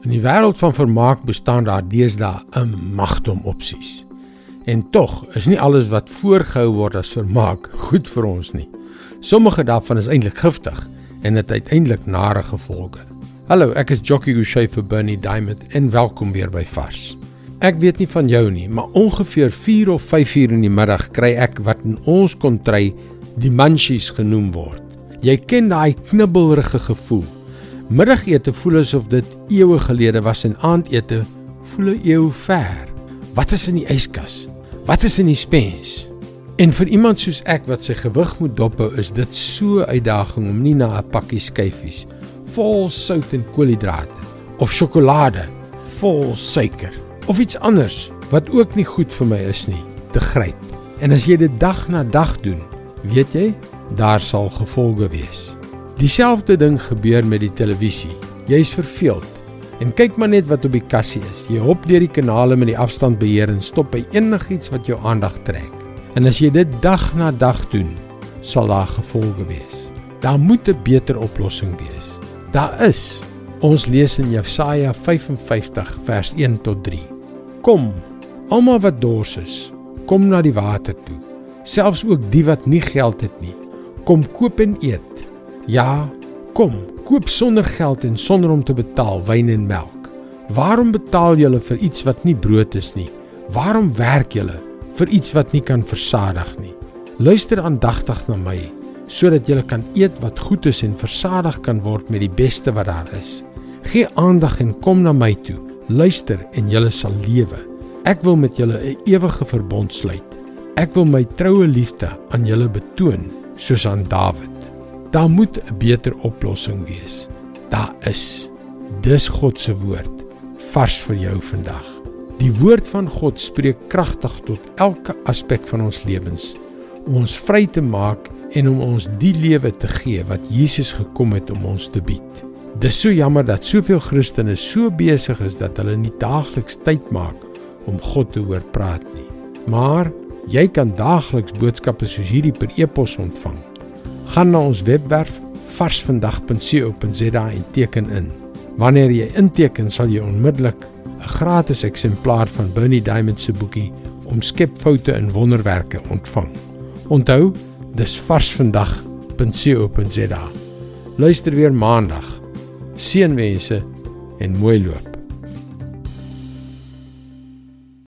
In die wêreld van vermaak bestaan daar deesdae 'n magdom opsies. En tog is nie alles wat voorgehou word as vermaak goed vir ons nie. Sommige daarvan is eintlik giftig en het uiteindelik nare gevolge. Hallo, ek is Jockey Gouchee vir Bernie Diamond en welkom weer by Vars. Ek weet nie van jou nie, maar ongeveer 4 of 5 uur in die middag kry ek wat in ons kontry die munchies genoem word. Jy ken daai knibbelrige gevoel Middagete voel asof dit eeue gelede was en aandete voel 'n eeu ver. Wat is in die yskas? Wat is in die spens? En vir iemand soos ek wat sy gewig moet dophou, is dit so 'n uitdaging om nie na 'n pakkie skyfies vol sout en koolhidrate of sjokolade vol suiker of iets anders wat ook nie goed vir my is nie te gryp. En as jy dit dag na dag doen, weet jy, daar sal gevolge wees. Dieselfde ding gebeur met die televisie. Jy's verveeld. En kyk maar net wat op die kassie is. Jy hop deur die kanale met die afstandbeheer en stop by enigiets wat jou aandag trek. En as jy dit dag na dag doen, sal daar gevolge wees. Daar moet 'n beter oplossing wees. Daar is. Ons lees in Jesaja 55 vers 1 tot 3. Kom, almal wat dors is, kom na die water toe. Selfs ook die wat nie geld het nie. Kom koop en eet. Ja, kom, koop sonder geld en sonder om te betaal wyn en melk. Waarom betaal julle vir iets wat nie brood is nie? Waarom werk julle vir iets wat nie kan versadig nie? Luister aandagtig na my sodat jy kan eet wat goed is en versadig kan word met die beste wat daar is. Gee aandag en kom na my toe. Luister en jy sal lewe. Ek wil met julle 'n ewige verbond sluit. Ek wil my troue liefde aan julle betoon soos aan Dawid. Daar moet 'n beter oplossing wees. Daar is. Dis God se woord vars vir jou vandag. Die woord van God spreek kragtig tot elke aspek van ons lewens om ons vry te maak en om ons die lewe te gee wat Jesus gekom het om ons te bied. Dis so jammer dat soveel Christene so besig is dat hulle nie daagliks tyd maak om God te hoor praat nie. Maar jy kan daagliks boodskappe soos hierdie per e-pos ontvang gaan na ons webwerf varsvandag.co.za en teken in. Wanneer jy inteken, sal jy onmiddellik 'n gratis eksemplaar van Bernie Diamond se boekie Omskep foute in wonderwerke ontvang. Onthou, dis varsvandag.co.za. Luister weer maandag. Seënwense en mooi loop.